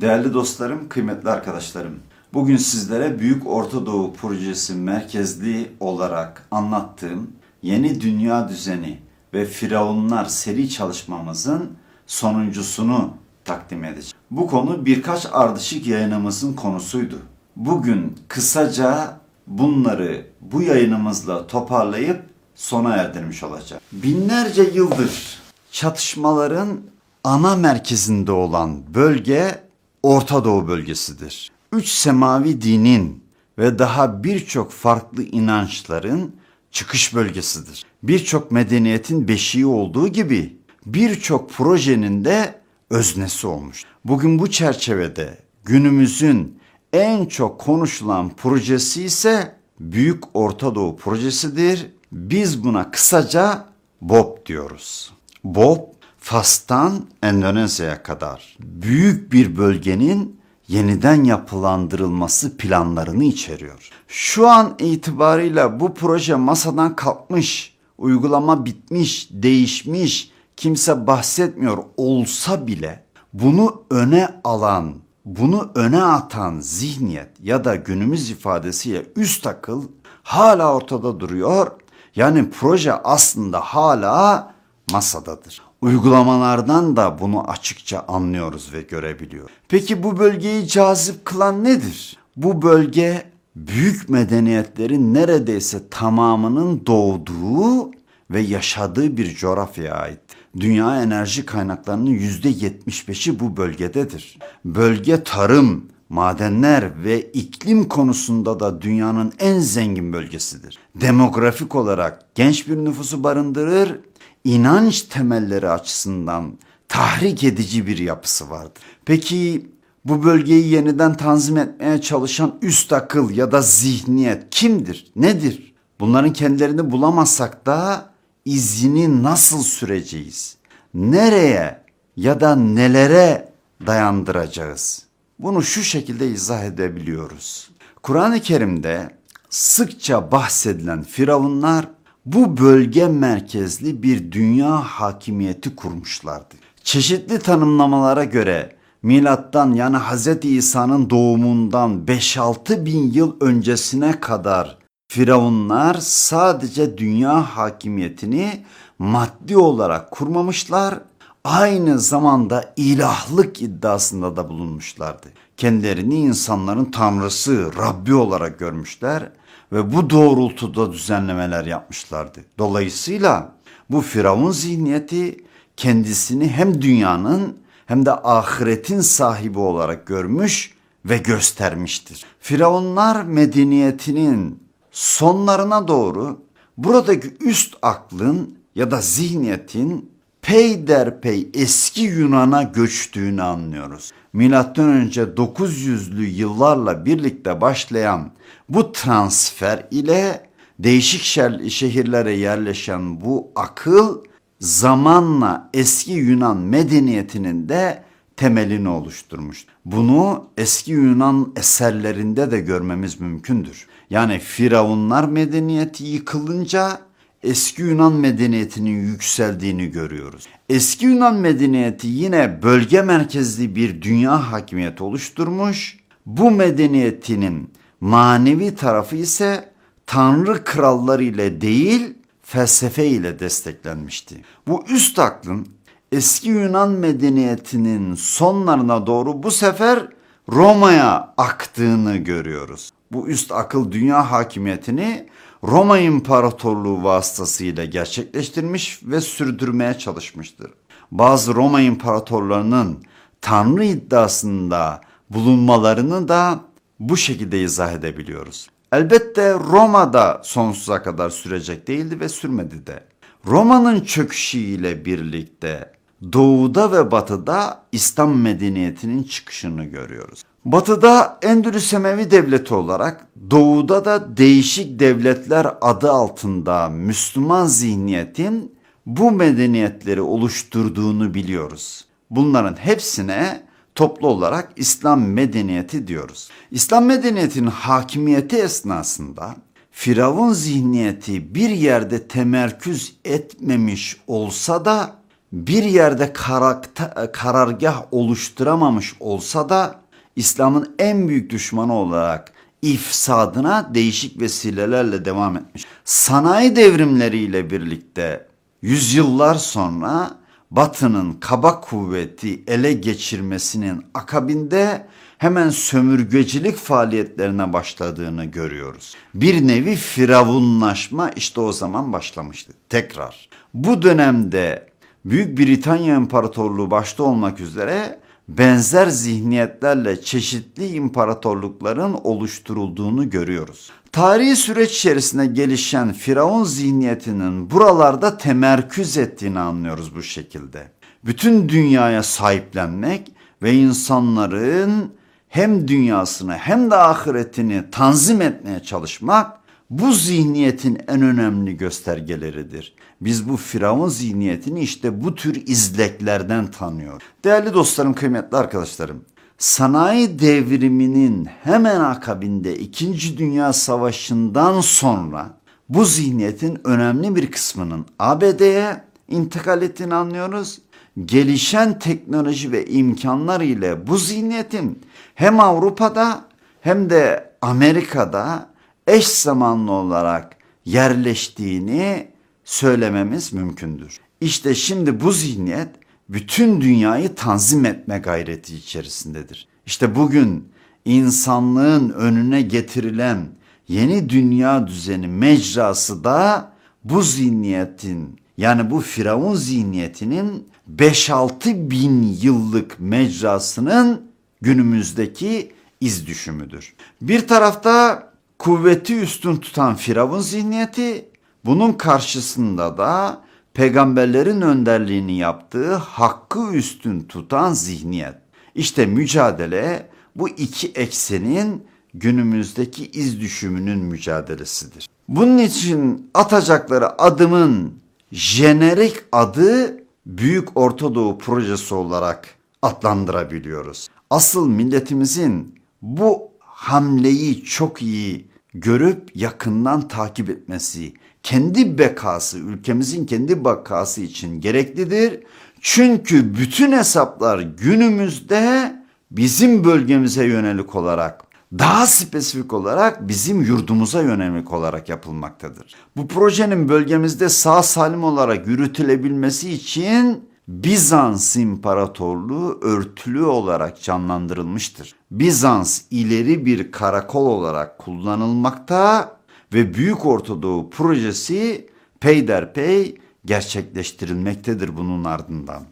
Değerli dostlarım, kıymetli arkadaşlarım. Bugün sizlere Büyük Orta Doğu Projesi merkezli olarak anlattığım Yeni Dünya Düzeni ve Firavunlar seri çalışmamızın sonuncusunu takdim edeceğim. Bu konu birkaç ardışık yayınımızın konusuydu. Bugün kısaca bunları bu yayınımızla toparlayıp sona erdirmiş olacağım. Binlerce yıldır çatışmaların ana merkezinde olan bölge Orta Doğu bölgesidir. Üç semavi dinin ve daha birçok farklı inançların çıkış bölgesidir. Birçok medeniyetin beşiği olduğu gibi birçok projenin de öznesi olmuş. Bugün bu çerçevede günümüzün en çok konuşulan projesi ise Büyük Orta Doğu Projesi'dir. Biz buna kısaca BOP diyoruz. BOP, Fas'tan Endonezya'ya kadar büyük bir bölgenin yeniden yapılandırılması planlarını içeriyor. Şu an itibarıyla bu proje masadan kalkmış, uygulama bitmiş, değişmiş, kimse bahsetmiyor olsa bile bunu öne alan, bunu öne atan zihniyet ya da günümüz ifadesiyle üst akıl hala ortada duruyor. Yani proje aslında hala masadadır. Uygulamalardan da bunu açıkça anlıyoruz ve görebiliyor. Peki bu bölgeyi cazip kılan nedir? Bu bölge büyük medeniyetlerin neredeyse tamamının doğduğu ve yaşadığı bir coğrafyaya ait. Dünya enerji kaynaklarının %75'i bu bölgededir. Bölge tarım, madenler ve iklim konusunda da dünyanın en zengin bölgesidir. Demografik olarak genç bir nüfusu barındırır, inanç temelleri açısından tahrik edici bir yapısı vardır. Peki bu bölgeyi yeniden tanzim etmeye çalışan üst akıl ya da zihniyet kimdir? Nedir? Bunların kendilerini bulamazsak da izini nasıl süreceğiz? Nereye ya da nelere dayandıracağız? Bunu şu şekilde izah edebiliyoruz. Kur'an-ı Kerim'de sıkça bahsedilen firavunlar bu bölge merkezli bir dünya hakimiyeti kurmuşlardı. Çeşitli tanımlamalara göre milattan yani Hz. İsa'nın doğumundan 5-6 bin yıl öncesine kadar Firavunlar sadece dünya hakimiyetini maddi olarak kurmamışlar, aynı zamanda ilahlık iddiasında da bulunmuşlardı. Kendilerini insanların tanrısı, Rabbi olarak görmüşler ve bu doğrultuda düzenlemeler yapmışlardı. Dolayısıyla bu Firavun zihniyeti kendisini hem dünyanın hem de ahiretin sahibi olarak görmüş ve göstermiştir. Firavunlar medeniyetinin sonlarına doğru buradaki üst aklın ya da zihniyetin peyderpey eski Yunan'a göçtüğünü anlıyoruz. Milattan önce 900'lü yıllarla birlikte başlayan bu transfer ile değişik şehirlere yerleşen bu akıl zamanla eski Yunan medeniyetinin de temelini oluşturmuş. Bunu eski Yunan eserlerinde de görmemiz mümkündür. Yani Firavunlar medeniyeti yıkılınca eski Yunan medeniyetinin yükseldiğini görüyoruz. Eski Yunan medeniyeti yine bölge merkezli bir dünya hakimiyeti oluşturmuş. Bu medeniyetinin manevi tarafı ise tanrı kralları ile değil felsefe ile desteklenmişti. Bu üst aklın eski Yunan medeniyetinin sonlarına doğru bu sefer Roma'ya aktığını görüyoruz. Bu üst akıl dünya hakimiyetini Roma İmparatorluğu vasıtasıyla gerçekleştirmiş ve sürdürmeye çalışmıştır. Bazı Roma imparatorlarının tanrı iddiasında bulunmalarını da bu şekilde izah edebiliyoruz. Elbette Roma'da sonsuza kadar sürecek değildi ve sürmedi de. Roma'nın çöküşüyle birlikte doğuda ve batıda İslam medeniyetinin çıkışını görüyoruz. Batıda Endülüs Emevi Devleti olarak, doğuda da değişik devletler adı altında Müslüman zihniyetin bu medeniyetleri oluşturduğunu biliyoruz. Bunların hepsine toplu olarak İslam medeniyeti diyoruz. İslam medeniyetinin hakimiyeti esnasında Firavun zihniyeti bir yerde temerküz etmemiş olsa da bir yerde karakta, karargah oluşturamamış olsa da İslam'ın en büyük düşmanı olarak ifsadına değişik vesilelerle devam etmiş. Sanayi devrimleriyle birlikte yüzyıllar sonra Batı'nın kaba kuvveti ele geçirmesinin akabinde hemen sömürgecilik faaliyetlerine başladığını görüyoruz. Bir nevi firavunlaşma işte o zaman başlamıştı. Tekrar. Bu dönemde Büyük Britanya İmparatorluğu başta olmak üzere benzer zihniyetlerle çeşitli imparatorlukların oluşturulduğunu görüyoruz. Tarihi süreç içerisinde gelişen Firavun zihniyetinin buralarda temerküz ettiğini anlıyoruz bu şekilde. Bütün dünyaya sahiplenmek ve insanların hem dünyasını hem de ahiretini tanzim etmeye çalışmak bu zihniyetin en önemli göstergeleridir. Biz bu Firavun zihniyetini işte bu tür izleklerden tanıyor. Değerli dostlarım, kıymetli arkadaşlarım, sanayi devriminin hemen akabinde 2. Dünya Savaşı'ndan sonra bu zihniyetin önemli bir kısmının ABD'ye intikal ettiğini anlıyoruz. Gelişen teknoloji ve imkanlar ile bu zihniyetin hem Avrupa'da hem de Amerika'da eş zamanlı olarak yerleştiğini söylememiz mümkündür. İşte şimdi bu zihniyet bütün dünyayı tanzim etme gayreti içerisindedir. İşte bugün insanlığın önüne getirilen yeni dünya düzeni mecrası da bu zihniyetin yani bu firavun zihniyetinin 5-6 bin yıllık mecrasının günümüzdeki iz düşümüdür. Bir tarafta kuvveti üstün tutan firavun zihniyeti, bunun karşısında da peygamberlerin önderliğini yaptığı hakkı üstün tutan zihniyet. İşte mücadele bu iki eksenin günümüzdeki iz düşümünün mücadelesidir. Bunun için atacakları adımın jenerik adı Büyük Orta Doğu Projesi olarak adlandırabiliyoruz. Asıl milletimizin bu hamleyi çok iyi görüp yakından takip etmesi, kendi bekası, ülkemizin kendi bakası için gereklidir. Çünkü bütün hesaplar günümüzde bizim bölgemize yönelik olarak daha spesifik olarak bizim yurdumuza yönelik olarak yapılmaktadır. Bu projenin bölgemizde sağ salim olarak yürütülebilmesi için Bizans İmparatorluğu örtülü olarak canlandırılmıştır. Bizans ileri bir karakol olarak kullanılmakta ve Büyük Ortadoğu projesi peyderpey gerçekleştirilmektedir bunun ardından.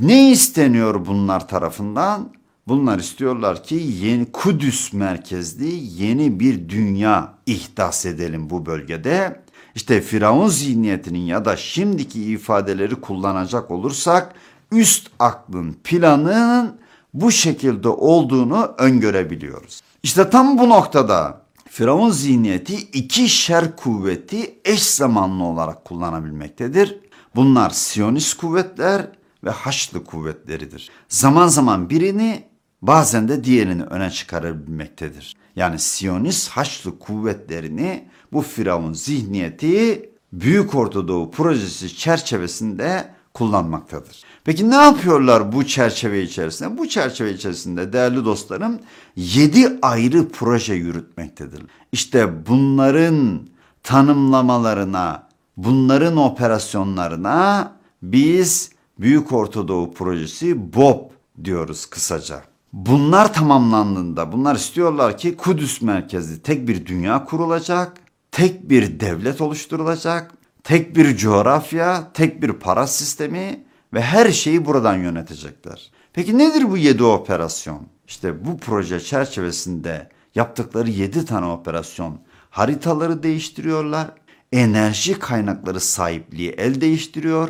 Ne isteniyor bunlar tarafından? Bunlar istiyorlar ki yeni Kudüs merkezli yeni bir dünya ihdas edelim bu bölgede. İşte Firavun zihniyetinin ya da şimdiki ifadeleri kullanacak olursak üst aklın planının bu şekilde olduğunu öngörebiliyoruz. İşte tam bu noktada Firavun zihniyeti iki şer kuvveti eş zamanlı olarak kullanabilmektedir. Bunlar Siyonist kuvvetler ve Haçlı kuvvetleridir. Zaman zaman birini bazen de diğerini öne çıkarabilmektedir. Yani Siyonist Haçlı kuvvetlerini bu Firavun zihniyeti Büyük Ortadoğu projesi çerçevesinde kullanmaktadır. Peki ne yapıyorlar bu çerçeve içerisinde? Bu çerçeve içerisinde değerli dostlarım 7 ayrı proje yürütmektedir. İşte bunların tanımlamalarına, bunların operasyonlarına biz Büyük Ortadoğu Projesi BOP diyoruz kısaca. Bunlar tamamlandığında bunlar istiyorlar ki Kudüs merkezli tek bir dünya kurulacak, tek bir devlet oluşturulacak, tek bir coğrafya, tek bir para sistemi ve her şeyi buradan yönetecekler. Peki nedir bu yedi operasyon? İşte bu proje çerçevesinde yaptıkları yedi tane operasyon haritaları değiştiriyorlar, enerji kaynakları sahipliği el değiştiriyor,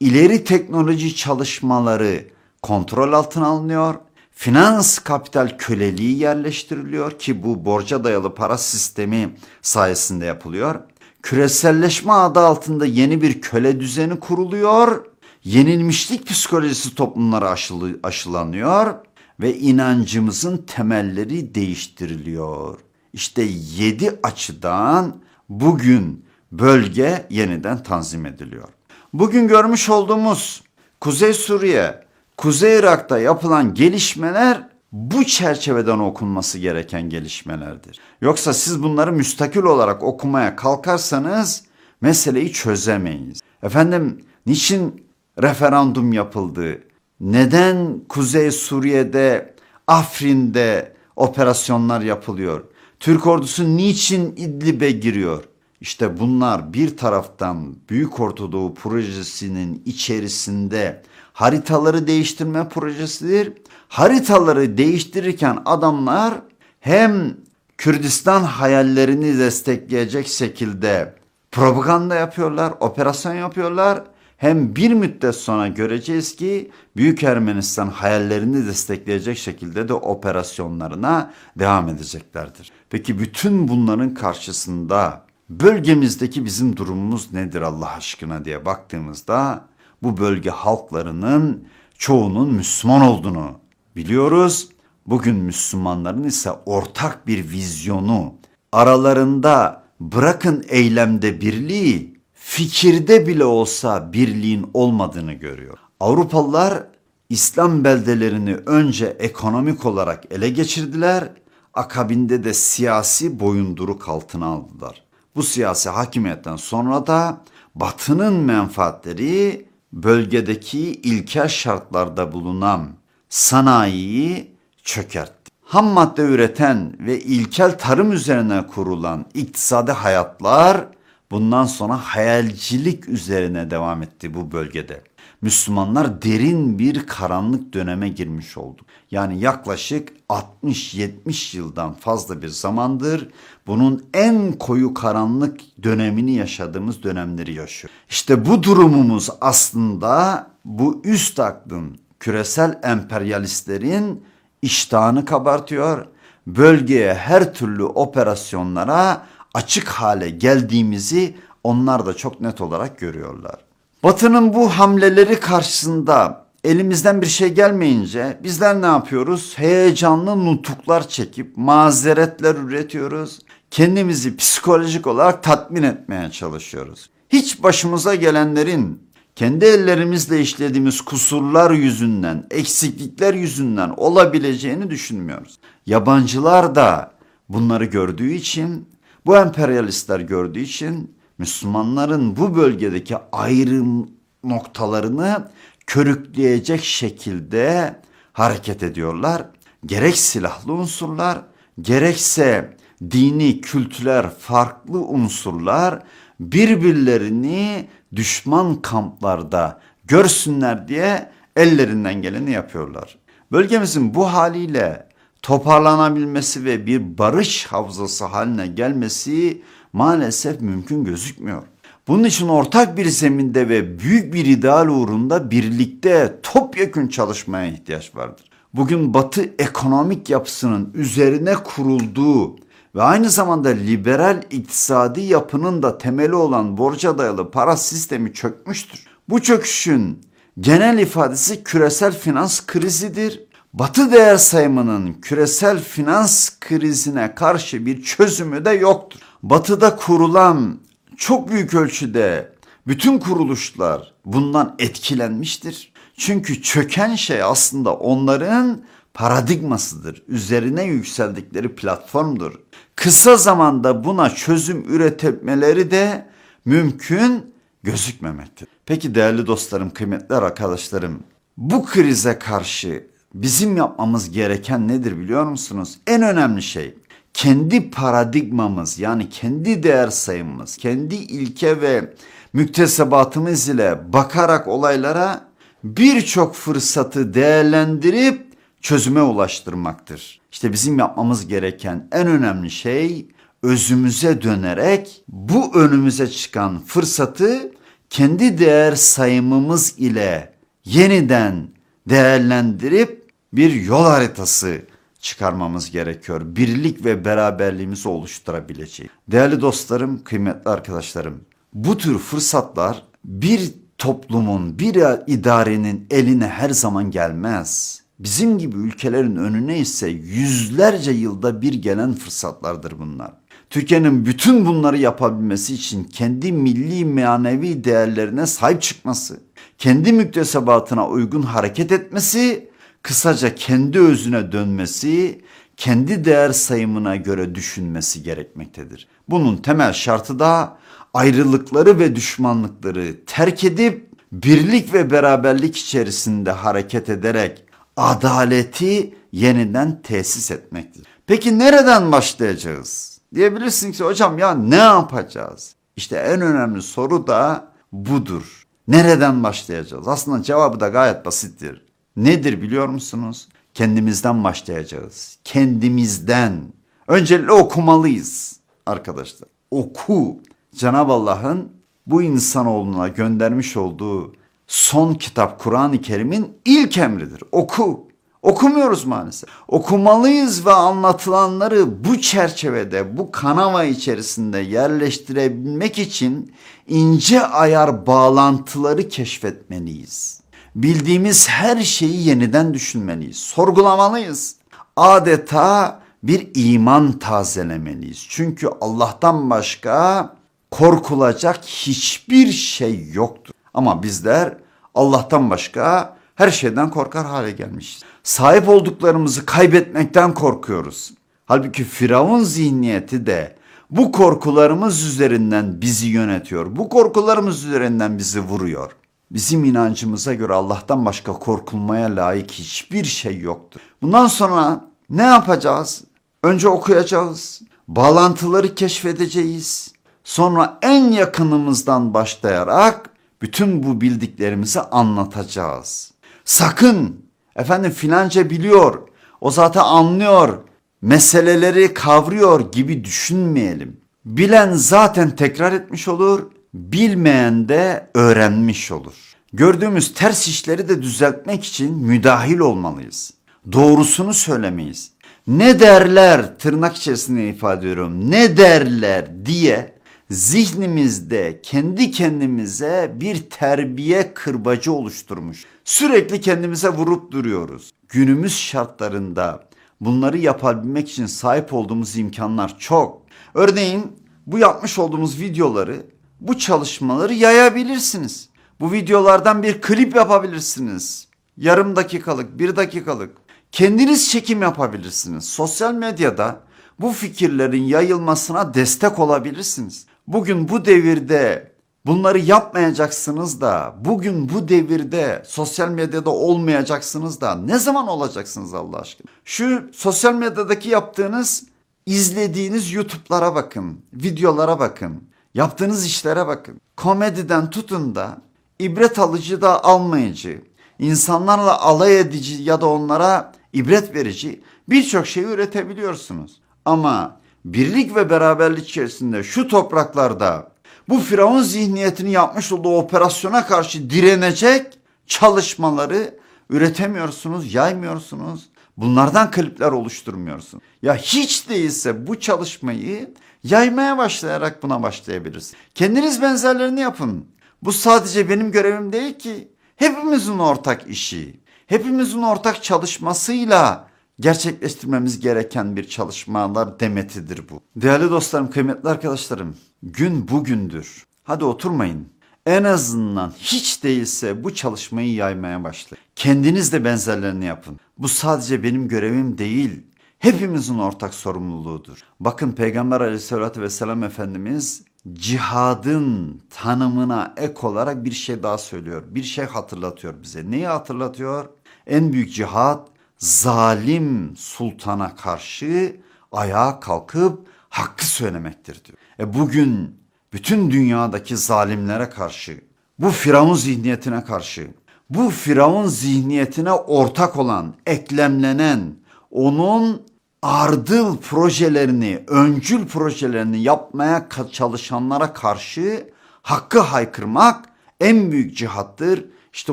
ileri teknoloji çalışmaları kontrol altına alınıyor, finans kapital köleliği yerleştiriliyor ki bu borca dayalı para sistemi sayesinde yapılıyor. Küreselleşme adı altında yeni bir köle düzeni kuruluyor. Yenilmişlik psikolojisi toplumlara aşılı, aşılanıyor ve inancımızın temelleri değiştiriliyor. İşte yedi açıdan bugün bölge yeniden tanzim ediliyor. Bugün görmüş olduğumuz Kuzey Suriye, Kuzey Irak'ta yapılan gelişmeler bu çerçeveden okunması gereken gelişmelerdir. Yoksa siz bunları müstakil olarak okumaya kalkarsanız meseleyi çözemeyiz. Efendim niçin referandum yapıldı? Neden Kuzey Suriye'de, Afrin'de operasyonlar yapılıyor? Türk ordusu niçin İdlib'e giriyor? İşte bunlar bir taraftan Büyük Ortadoğu projesinin içerisinde haritaları değiştirme projesidir. Haritaları değiştirirken adamlar hem Kürdistan hayallerini destekleyecek şekilde propaganda yapıyorlar, operasyon yapıyorlar. Hem bir müddet sonra göreceğiz ki Büyük Ermenistan hayallerini destekleyecek şekilde de operasyonlarına devam edeceklerdir. Peki bütün bunların karşısında bölgemizdeki bizim durumumuz nedir Allah aşkına diye baktığımızda bu bölge halklarının çoğunun Müslüman olduğunu biliyoruz. Bugün Müslümanların ise ortak bir vizyonu, aralarında bırakın eylemde birliği, fikirde bile olsa birliğin olmadığını görüyor. Avrupalılar İslam beldelerini önce ekonomik olarak ele geçirdiler, akabinde de siyasi boyunduruk altına aldılar. Bu siyasi hakimiyetten sonra da Batı'nın menfaatleri bölgedeki ilkel şartlarda bulunan sanayiyi çökertti. Ham madde üreten ve ilkel tarım üzerine kurulan iktisadi hayatlar bundan sonra hayalcilik üzerine devam etti bu bölgede. Müslümanlar derin bir karanlık döneme girmiş oldu. Yani yaklaşık 60-70 yıldan fazla bir zamandır bunun en koyu karanlık dönemini yaşadığımız dönemleri yaşıyor. İşte bu durumumuz aslında bu üst aklın küresel emperyalistlerin iştahını kabartıyor. Bölgeye her türlü operasyonlara açık hale geldiğimizi onlar da çok net olarak görüyorlar. Batı'nın bu hamleleri karşısında elimizden bir şey gelmeyince bizler ne yapıyoruz? Heyecanlı nutuklar çekip mazeretler üretiyoruz. Kendimizi psikolojik olarak tatmin etmeye çalışıyoruz. Hiç başımıza gelenlerin kendi ellerimizle işlediğimiz kusurlar yüzünden, eksiklikler yüzünden olabileceğini düşünmüyoruz. Yabancılar da bunları gördüğü için, bu emperyalistler gördüğü için Müslümanların bu bölgedeki ayrım noktalarını körükleyecek şekilde hareket ediyorlar. Gerek silahlı unsurlar, gerekse dini, kültürel farklı unsurlar birbirlerini düşman kamplarda görsünler diye ellerinden geleni yapıyorlar. Bölgemizin bu haliyle toparlanabilmesi ve bir barış havzası haline gelmesi maalesef mümkün gözükmüyor. Bunun için ortak bir zeminde ve büyük bir ideal uğrunda birlikte topyekün çalışmaya ihtiyaç vardır. Bugün Batı ekonomik yapısının üzerine kurulduğu ve aynı zamanda liberal iktisadi yapının da temeli olan borca dayalı para sistemi çökmüştür. Bu çöküşün genel ifadesi küresel finans krizidir. Batı değer sayımının küresel finans krizine karşı bir çözümü de yoktur. Batıda kurulan çok büyük ölçüde bütün kuruluşlar bundan etkilenmiştir. Çünkü çöken şey aslında onların paradigmasıdır. Üzerine yükseldikleri platformdur. Kısa zamanda buna çözüm üretmeleri de mümkün gözükmemektedir. Peki değerli dostlarım, kıymetli arkadaşlarım, bu krize karşı bizim yapmamız gereken nedir biliyor musunuz? En önemli şey kendi paradigmamız yani kendi değer sayımımız, kendi ilke ve müktesebatımız ile bakarak olaylara birçok fırsatı değerlendirip çözüme ulaştırmaktır. İşte bizim yapmamız gereken en önemli şey özümüze dönerek bu önümüze çıkan fırsatı kendi değer sayımımız ile yeniden değerlendirip bir yol haritası çıkarmamız gerekiyor. Birlik ve beraberliğimizi oluşturabileceği. Değerli dostlarım, kıymetli arkadaşlarım, bu tür fırsatlar bir toplumun, bir idarenin eline her zaman gelmez. Bizim gibi ülkelerin önüne ise yüzlerce yılda bir gelen fırsatlardır bunlar. Türkiye'nin bütün bunları yapabilmesi için kendi milli manevi değerlerine sahip çıkması, kendi müktesebatına uygun hareket etmesi, kısaca kendi özüne dönmesi, kendi değer sayımına göre düşünmesi gerekmektedir. Bunun temel şartı da ayrılıkları ve düşmanlıkları terk edip birlik ve beraberlik içerisinde hareket ederek adaleti yeniden tesis etmektir. Peki nereden başlayacağız? Diyebilirsin ki hocam ya ne yapacağız? İşte en önemli soru da budur. Nereden başlayacağız? Aslında cevabı da gayet basittir. Nedir biliyor musunuz? Kendimizden başlayacağız. Kendimizden. Öncelikle okumalıyız arkadaşlar. Oku. Cenab-ı Allah'ın bu insanoğluna göndermiş olduğu son kitap Kur'an-ı Kerim'in ilk emridir. Oku. Okumuyoruz maalesef. Okumalıyız ve anlatılanları bu çerçevede, bu kanava içerisinde yerleştirebilmek için ince ayar bağlantıları keşfetmeliyiz. Bildiğimiz her şeyi yeniden düşünmeliyiz. Sorgulamalıyız. Adeta bir iman tazelemeliyiz. Çünkü Allah'tan başka korkulacak hiçbir şey yoktur. Ama bizler Allah'tan başka her şeyden korkar hale gelmişiz. Sahip olduklarımızı kaybetmekten korkuyoruz. Halbuki Firavun zihniyeti de bu korkularımız üzerinden bizi yönetiyor. Bu korkularımız üzerinden bizi vuruyor. Bizim inancımıza göre Allah'tan başka korkulmaya layık hiçbir şey yoktur. Bundan sonra ne yapacağız? Önce okuyacağız. Bağlantıları keşfedeceğiz. Sonra en yakınımızdan başlayarak bütün bu bildiklerimizi anlatacağız. Sakın efendim filanca biliyor, o zaten anlıyor, meseleleri kavruyor gibi düşünmeyelim. Bilen zaten tekrar etmiş olur, bilmeyen de öğrenmiş olur. Gördüğümüz ters işleri de düzeltmek için müdahil olmalıyız. Doğrusunu söylemeyiz. Ne derler tırnak içerisinde ifade ediyorum ne derler diye zihnimizde kendi kendimize bir terbiye kırbacı oluşturmuş. Sürekli kendimize vurup duruyoruz. Günümüz şartlarında bunları yapabilmek için sahip olduğumuz imkanlar çok. Örneğin bu yapmış olduğumuz videoları, bu çalışmaları yayabilirsiniz. Bu videolardan bir klip yapabilirsiniz. Yarım dakikalık, bir dakikalık. Kendiniz çekim yapabilirsiniz. Sosyal medyada bu fikirlerin yayılmasına destek olabilirsiniz. Bugün bu devirde bunları yapmayacaksınız da bugün bu devirde sosyal medyada olmayacaksınız da ne zaman olacaksınız Allah aşkına? Şu sosyal medyadaki yaptığınız izlediğiniz YouTube'lara bakın, videolara bakın, yaptığınız işlere bakın. Komediden tutun da ibret alıcı da almayıcı, insanlarla alay edici ya da onlara ibret verici birçok şey üretebiliyorsunuz. Ama birlik ve beraberlik içerisinde şu topraklarda bu Firavun zihniyetini yapmış olduğu operasyona karşı direnecek çalışmaları üretemiyorsunuz, yaymıyorsunuz. Bunlardan klipler oluşturmuyorsun. Ya hiç değilse bu çalışmayı yaymaya başlayarak buna başlayabiliriz. Kendiniz benzerlerini yapın. Bu sadece benim görevim değil ki. Hepimizin ortak işi. Hepimizin ortak çalışmasıyla gerçekleştirmemiz gereken bir çalışmalar demetidir bu. Değerli dostlarım, kıymetli arkadaşlarım, gün bugündür. Hadi oturmayın. En azından hiç değilse bu çalışmayı yaymaya başlayın. Kendiniz de benzerlerini yapın. Bu sadece benim görevim değil. Hepimizin ortak sorumluluğudur. Bakın Peygamber aleyhissalatü vesselam Efendimiz cihadın tanımına ek olarak bir şey daha söylüyor. Bir şey hatırlatıyor bize. Neyi hatırlatıyor? En büyük cihat zalim sultana karşı ayağa kalkıp hakkı söylemektir diyor. E bugün bütün dünyadaki zalimlere karşı, bu Firavun zihniyetine karşı, bu Firavun zihniyetine ortak olan, eklemlenen, onun ardıl projelerini, öncül projelerini yapmaya çalışanlara karşı hakkı haykırmak en büyük cihattır. İşte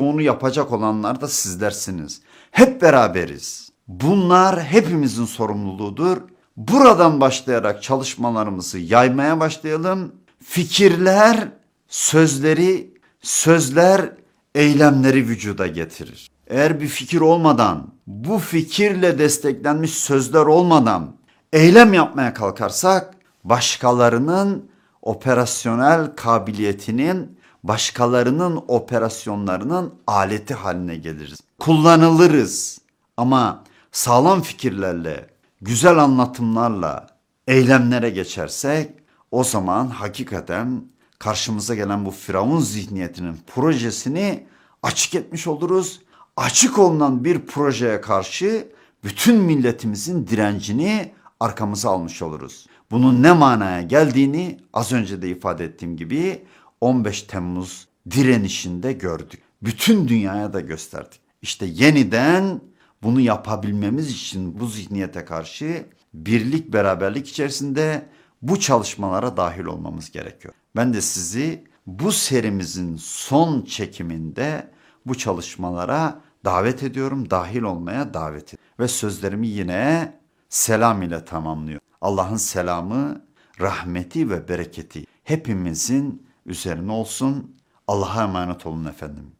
onu yapacak olanlar da sizlersiniz. Hep beraberiz. Bunlar hepimizin sorumluluğudur. Buradan başlayarak çalışmalarımızı yaymaya başlayalım. Fikirler, sözleri, sözler, eylemleri vücuda getirir. Eğer bir fikir olmadan, bu fikirle desteklenmiş sözler olmadan eylem yapmaya kalkarsak başkalarının operasyonel kabiliyetinin başkalarının operasyonlarının aleti haline geliriz. Kullanılırız ama sağlam fikirlerle, güzel anlatımlarla eylemlere geçersek o zaman hakikaten karşımıza gelen bu firavun zihniyetinin projesini açık etmiş oluruz. Açık olunan bir projeye karşı bütün milletimizin direncini arkamıza almış oluruz. Bunun ne manaya geldiğini az önce de ifade ettiğim gibi 15 Temmuz direnişinde gördük. Bütün dünyaya da gösterdik. İşte yeniden bunu yapabilmemiz için bu zihniyete karşı birlik beraberlik içerisinde bu çalışmalara dahil olmamız gerekiyor. Ben de sizi bu serimizin son çekiminde bu çalışmalara davet ediyorum, dahil olmaya davet ediyorum. Ve sözlerimi yine selam ile tamamlıyor. Allah'ın selamı, rahmeti ve bereketi hepimizin üzerine olsun. Allah'a emanet olun efendim.